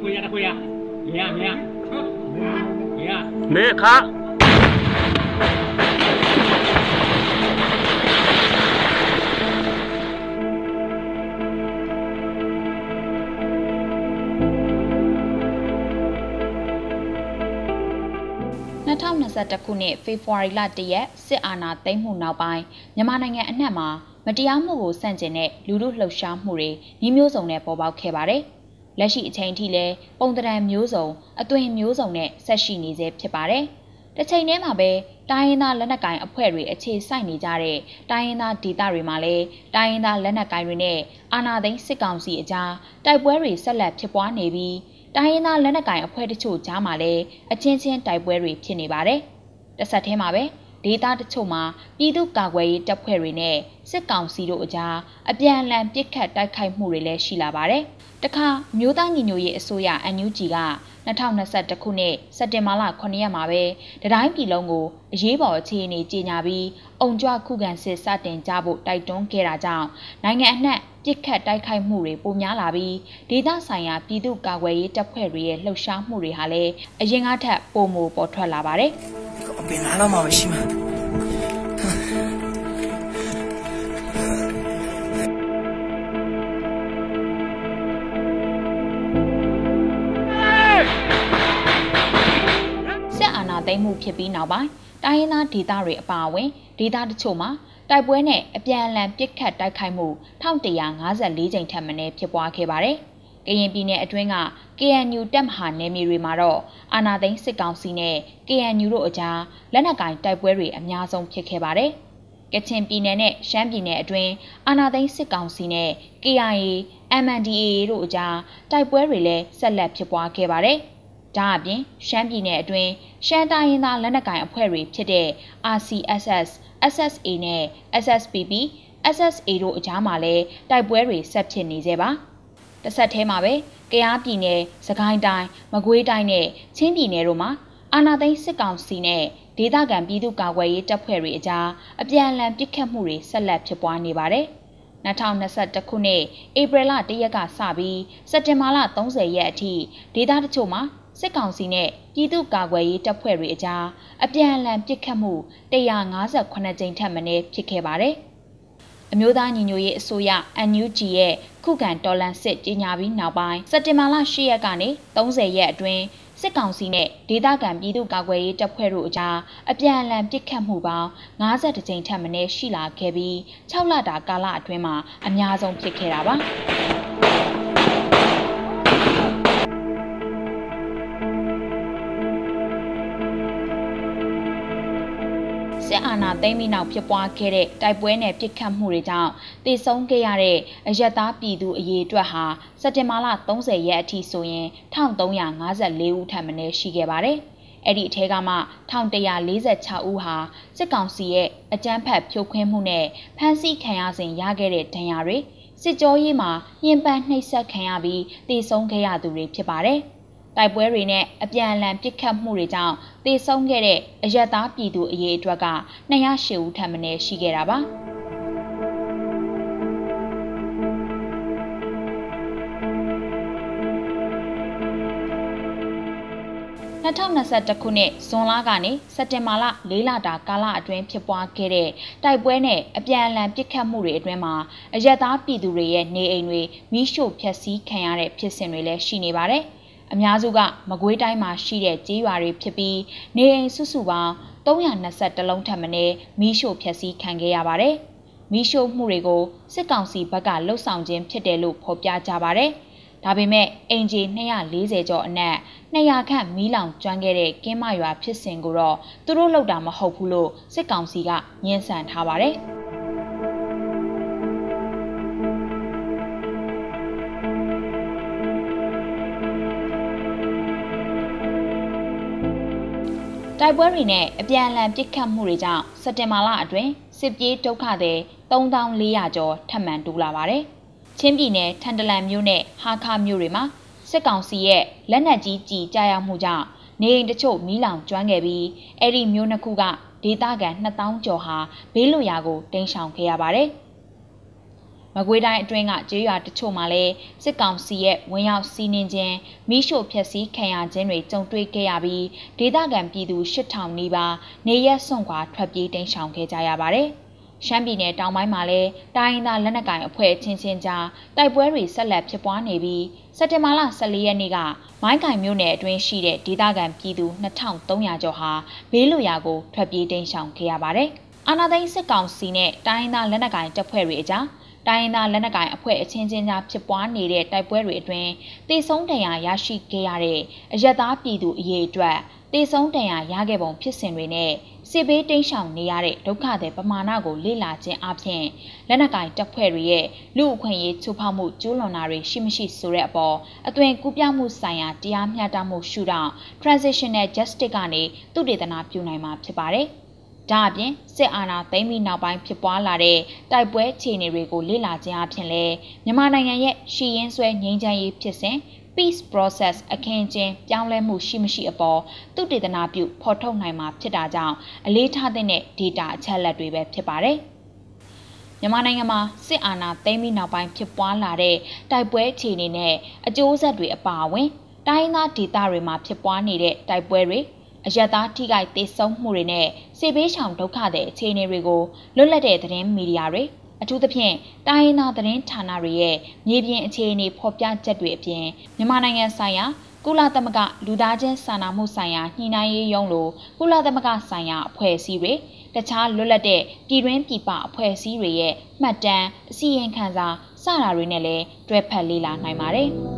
ခွေရတခွေရမြမြမြမေခါ2021ခုနှစ်ဖေဖော်ဝါရီလ1ရက်စစ်အာဏာသိမ်းမှုနောက်ပိုင်းမြန်မာနိုင်ငံအနှံ့မှာမတရားမှုကိုဆန့်ကျင်တဲ့လူမှုလှုပ်ရှားမှုတွေမျိုးစုံနဲ့ပေါ်ပေါက်ခဲ့ပါတယ်။ လက်ရှိအချိန်ထိလည်းပုံတံမျိုးစုံအသွင်မျိုးစုံနဲ့ဆက်ရှိနေသေးဖြစ်ပါတယ်။တစ်ချိန်တည်းမှာပဲတိုင်းရင်းသားလက်နက်ကိုင်အဖွဲ့တွေအခြေစိုက်နေကြတဲ့တိုင်းရင်းသားဒေသတွေမှာလည်းတိုင်းရင်းသားလက်နက်ကိုင်တွေနဲ့အာဏာသိမ်းစစ်ကောင်စီအကြားတိုက်ပွဲတွေဆက်လက်ဖြစ်ပွားနေပြီးတိုင်းရင်းသားလက်နက်ကိုင်အဖွဲ့တချို့ကြားမှာလည်းအချင်းချင်းတိုက်ပွဲတွေဖြစ်နေပါတယ်။တစ်ဆက်တည်းမှာပဲ ဒေသတချို့မှာပြည်သူ့ကာကွယ်ရေးတပ်ဖွဲ့တွေနဲ့စစ်ကောင်စီတို့အကြားအပြန်အလှန်ပစ်ခတ်တိုက်ခိုက်မှုတွေလည်းရှိလာပါတယ်။တခါမြို့သားညီညွတ်ရေးအစိုးရ NUG က2021ခုနှစ်စက်တင်ဘာလ9ရက်မှာပဲတတိုင်းပြည်လုံးကိုအရေးပေါ်အခြေအနေကြေညာပြီးအုံကြွခုခံစစ်စတင်ကြဖို့တိုက်တွန်းခဲ့တာကြောင့်နိုင်ငံအနှံ့ပြစ်ခတ်တိုက်ခိုက်မှုတွေပိုများလာပြီးဒေသဆိုင်ရာပြည်သူ့ကာကွယ်ရေးတပ်ဖွဲ့တွေရဲ့လှုပ်ရှားမှုတွေဟာလည်းအရင်ကထက်ပိုမိုပေါ်ထွက်လာပါတယ် အပင်လာတော့မှမရှိမှာစစ်အာဏာသိမ်းမှုဖြစ်ပြီးနောက်ပိုင်းတိုင်းရင်းသားဒေသတွေအပါအဝင်ဒေသတချို့မှာတိုက်ပွဲနဲ့အပြန်အလှန်ပစ်ခတ်တိုက်ခိုက်မှု1154ကြိမ်ထက်မနည်းဖြစ်ပွားခဲ့ပါတယ်။ ကရင်ပြည်နယ်အတွင်းက KNU တပ်မဟာနယ်မြေတွေမှာတော့အာဏာသိမ်းစစ်ကောင်စီနဲ့ KNU တို့အကြားလက်နက်ကင်တိုက်ပွဲတွေအများဆုံးဖြစ်ခဲ့ပါတယ်။ကချင်ပြည်နယ်နဲ့ရှမ်းပြည်နယ်အတွင်းအာဏာသိမ်းစစ်ကောင်စီနဲ့ KIA, MNDAA တို့အကြားတိုက်ပွဲတွေလည်းဆက်လက်ဖြစ်ပွားခဲ့ပါတယ်။ဒါအပြင်ရှမ်းပြည်နယ်အတွင်းရှမ်းတိုင်းရင်းသားလက်နက်ကိုင်အဖွဲ့တွေဖြစ်တဲ့ RCSS, SSA နဲ့ SSPP, SSA တို့အကြားမှာလည်းတိုက်ပွဲတွေဆက်ဖြစ်နေကြပါ။ တစ်ဆက်တည်းမှာပဲကယားပြည်နယ်၊စကိုင်းတိုင်း၊မကွေးတိုင်းနဲ့ချင်းပြည်နယ်တို့မှာအာဏာသိမ်းစစ်ကောင်စီနဲ့ဒေသခံပြည်သူ့ကာကွယ်ရေးတပ်ဖွဲ့တွေအကြားအပြန်အလှန်ပစ်ခတ်မှုတွေဆက်လက်ဖြစ်ပွားနေပါတယ်။2021ခုနှစ်ဧပြီလ1ရက်ကစပြီးစက်တင်ဘာလ30ရက်အထိဒေသတချို့မှာစစ်ကောင်စီနဲ့ပြည်သူ့ကာကွယ်ရေးတပ်ဖွဲ့တွေအကြားအပြန်အလှန်ပစ်ခတ်မှု158ကြိမ်ထက်မနည်းဖြစ်ခဲ့ပါတယ်။အမျိုးသားညီညွတ်ရေးအစိုးရ NUG ရဲ့ ခုခံတော်လှန်စစ်ကြီးညာပြီးနောက်ပိုင်းစက်တင်ဘာလ10ရက်ကနေ30ရက်အတွင်းစစ်ကောင်စီနဲ့ဒေသခံပြည်သူ့ကာကွယ်ရေးတပ်ဖွဲ့တို့အကြားအပြန်အလှန်ပစ်ခတ်မှုပေါင်း50ကြိမ်ထက်မနည်းရှိလာခဲ့ပြီး6လတာကာလအတွင်းမှာအများဆုံးဖြစ်ခဲ့တာပါ။ စစ်အာဏာသိမ်းပြီးနောက်ဖြစ်ပွားခဲ့တဲ့တိုက်ပွဲနဲ့ပြစ်ခတ်မှုတွေကြောင့်တည်ဆုံးခဲ့ရတဲ့အရက်သားပြည်သူအရေးအတွက်ဟာစက်တင်ဘာလ30ရက်အထိဆိုရင်1354ဦးထပ်မံရှိခဲ့ပါတယ်။အဲ့ဒီအထက်ကမှ1146ဦးဟာစစ်ကောင်စီရဲ့အကြမ်းဖက်ဖြိုခွင်းမှုနဲ့ဖမ်းဆီးခံရစဉ်ရခဲ့တဲ့ဒဏ်ရာတွေစစ်ကြောရေးမှာညှဉ်းပန်းနှိပ်စက်ခံရပြီးတည်ဆုံးခဲ့ရသူတွေဖြစ်ပါတယ်။ တိုက်ပွဲတွေနဲ့အပြန်အလှန်ပစ်ခတ်မှုတွေကြောင့်သေဆုံးခဲ့တဲ့အရက်သားပြည်သူအရေးအတွက်က208ဦးထပ်မံရှိခဲ့တာပါ2021ခုနှစ်ဇွန်လကနေစက်တင်ဘာလ၄လတာကာလအတွင်းဖြစ်ပွားခဲ့တဲ့တိုက်ပွဲနဲ့အပြန်အလှန်ပစ်ခတ်မှုတွေအတွင်းမှာအရက်သားပြည်သူတွေရဲ့နေအိမ်တွေမိရှို့ဖျက်ဆီးခံရတဲ့ဖြစ်စဉ်တွေလည်းရှိနေပါတယ်။ အများစုကမကွေးတိုင်းမှာရှိတဲ့ကြေးရွာတွေဖြစ်ပြီးနေအိမ်စုစုပေါင်း320လုံးထပ်မံမီးရှို့ဖျက်ဆီးခံခဲ့ရပါတယ်။မီးရှို့မှုတွေကိုစစ်ကောင်စီဘက်ကလှုပ်ဆောင်ခြင်းဖြစ်တယ်လို့ဖော်ပြကြပါတယ်။ဒါပေမဲ့အင်ဂျီ240ကျော်အနက်200ခန့်မီးလောင်ကျွမ်းခဲ့တဲ့ကင်းမရွာဖြစ်စဉ်ကိုတော့သူတို့လှုပ်တာမဟုတ်ဘူးလို့စစ်ကောင်စီကညှင်းဆန်ထားပါတယ်။ တိုက်ပွဲတွေနဲ့အပြန်အလှန်ပစ်ခတ်မှုတွေကြောင့်စက်တင်ဘာလအတွင်းစစ်ပြေးဒုက္ခသည်3400ကျော်ထပ်မံတိုးလာပါတယ်။ချင်းပြည်နယ်ထန်တလန်မြို့နဲ့ဟာခါမြို့တွေမှာစစ်ကောင်စီရဲ့လက်နက်ကြီးကြီးကြားရောက်မှုကြောင့်နေအိမ်တချို့မီးလောင်ကျွမ်းခဲ့ပြီးအဲ့ဒီမြို့နှစ်ခုကဒေသခံ2000ကျော်ဟာဘေးလွတ်ရာကိုတိမ်းရှောင်ခဲ့ရပါတယ်။ မမကွေးတိုင်းအတွင်းကကျေးရွာတချို့မှာလည်းစစ်ကောင်စီရဲ့ဝင်ရောက်စီးနင်းခြင်းမိရှို့ဖျက်ဆီးခံရခြင်းတွေကြုံတွေ့ခဲ့ရပြီးဒေသခံပြည်သူ8000နီးပါးနေရက်စွန့်ခွာထွက်ပြေးတိမ်းရှောင်ခဲ့ကြရပါတယ်။ရှမ်းပြည်နယ်တောင်ပိုင်းမှာလည်းတိုင်းရင်းသားလက်နက်ကိုင်အဖွဲ့ချင်းချင်းကြားတိုက်ပွဲတွေဆက်လက်ဖြစ်ပွားနေပြီးစက်တင်ဘာလ14ရက်နေ့ကမိုင်းကင်မြို့နယ်အတွင်းရှိတဲ့ဒေသခံပြည်သူ2300ကျော်ဟာဘေးလွရာကိုထွက်ပြေးတိမ်းရှောင်ခဲ့ရပါတယ်။အာနာသိန်းစစ်ကောင်စီနဲ့တိုင်းရင်းသားလက်နက်ကိုင်တပ်ဖွဲ့တွေအကြား တိုင်းရင်းသားလက်နက်ကိုင်အဖွဲ့အချင်းချင်းကြားဖြစ်ပွားနေတဲ့တိုက်ပွဲတွေအတွင်းတေဆုံးဒဏ်ရာရရှိခဲ့ရတဲ့အရက်သားပြည်သူအရေးအတွက်တေဆုံးဒဏ်ရာရခဲ့ပုံဖြစ်စဉ်တွေနဲ့စစ်ဘေးတိမ်းရှောင်နေရတဲ့ဒုက္ခသည်ပမာဏကိုလေ့လာခြင်းအပြင်လက်နက်ကင်တပ်ဖွဲ့တွေရဲ့လူအခွင့်အရေးချိုးဖောက်မှုကျူးလွန်တာတွေရှိမရှိဆိုတဲ့အပေါ်အသွင်ကူးပြောင်းမှုဆိုင်ရာတရားမျှတမှုရှုထောင့် transitional justice ကနေသူတေသနာပြုနိုင်မှာဖြစ်ပါတယ်။ ဒါအပြင်စစ်အာဏာသိမ်းပြီးနောက်ပိုင်းဖြစ်ပွားလာတဲ့တိုက်ပွဲခြေအနေတွေကိုလေ့လာခြင်းအပြင်လဲမြန်မာနိုင်ငံရဲ့ရှီရင်ဆွဲငြိမ်းချမ်းရေးဖြစ်စဉ် peace process အခင်းကျင်းပြောင်းလဲမှုရှိမရှိအပေါ်သူတေသနာပြုဖော်ထုတ်နိုင်မှာဖြစ်တာကြောင့်အလေးထားတဲ့ data အချက်အလက်တွေပဲဖြစ်ပါတယ်။မြန်မာနိုင်ငံမှာစစ်အာဏာသိမ်းပြီးနောက်ပိုင်းဖြစ်ပွားလာတဲ့တိုက်ပွဲအခြေအနေနဲ့အကျိုးဆက်တွေအပါအဝင်တိုင်းသားဒေသတွေမှာဖြစ်ပွားနေတဲ့တိုက်ပွဲတွေ အယက်သားထိခိုက်ဒေဆုံးမှုတွေနဲ့စေဘေးရှောင်ဒုက္ခတဲ့အခြေအနေတွေကိုလွတ်လပ်တဲ့သတင်းမီဒီယာတွေအထူးသဖြင့်တိုင်းရင်းသားသတင်းဌာနတွေရဲ့မြေပြင်အခြေအနေဖော်ပြချက်တွေအပြင်မြန်မာနိုင်ငံဆိုင်ရာကုလသမဂ္ဂလူသားချင်းစာနာမှုဆိုင်ရာညှိနှိုင်းရေးရုံးလိုကုလသမဂ္ဂဆိုင်ရာအဖွဲ့အစည်းတွေတခြားလွတ်လပ်တဲ့ပြည်တွင်းပြည်ပအဖွဲ့အစည်းတွေရဲ့မှတ်တမ်းအစီရင်ခံစာစတာတွေနဲ့လည်းတွဲဖက်လေ့လာနိုင်ပါတယ်။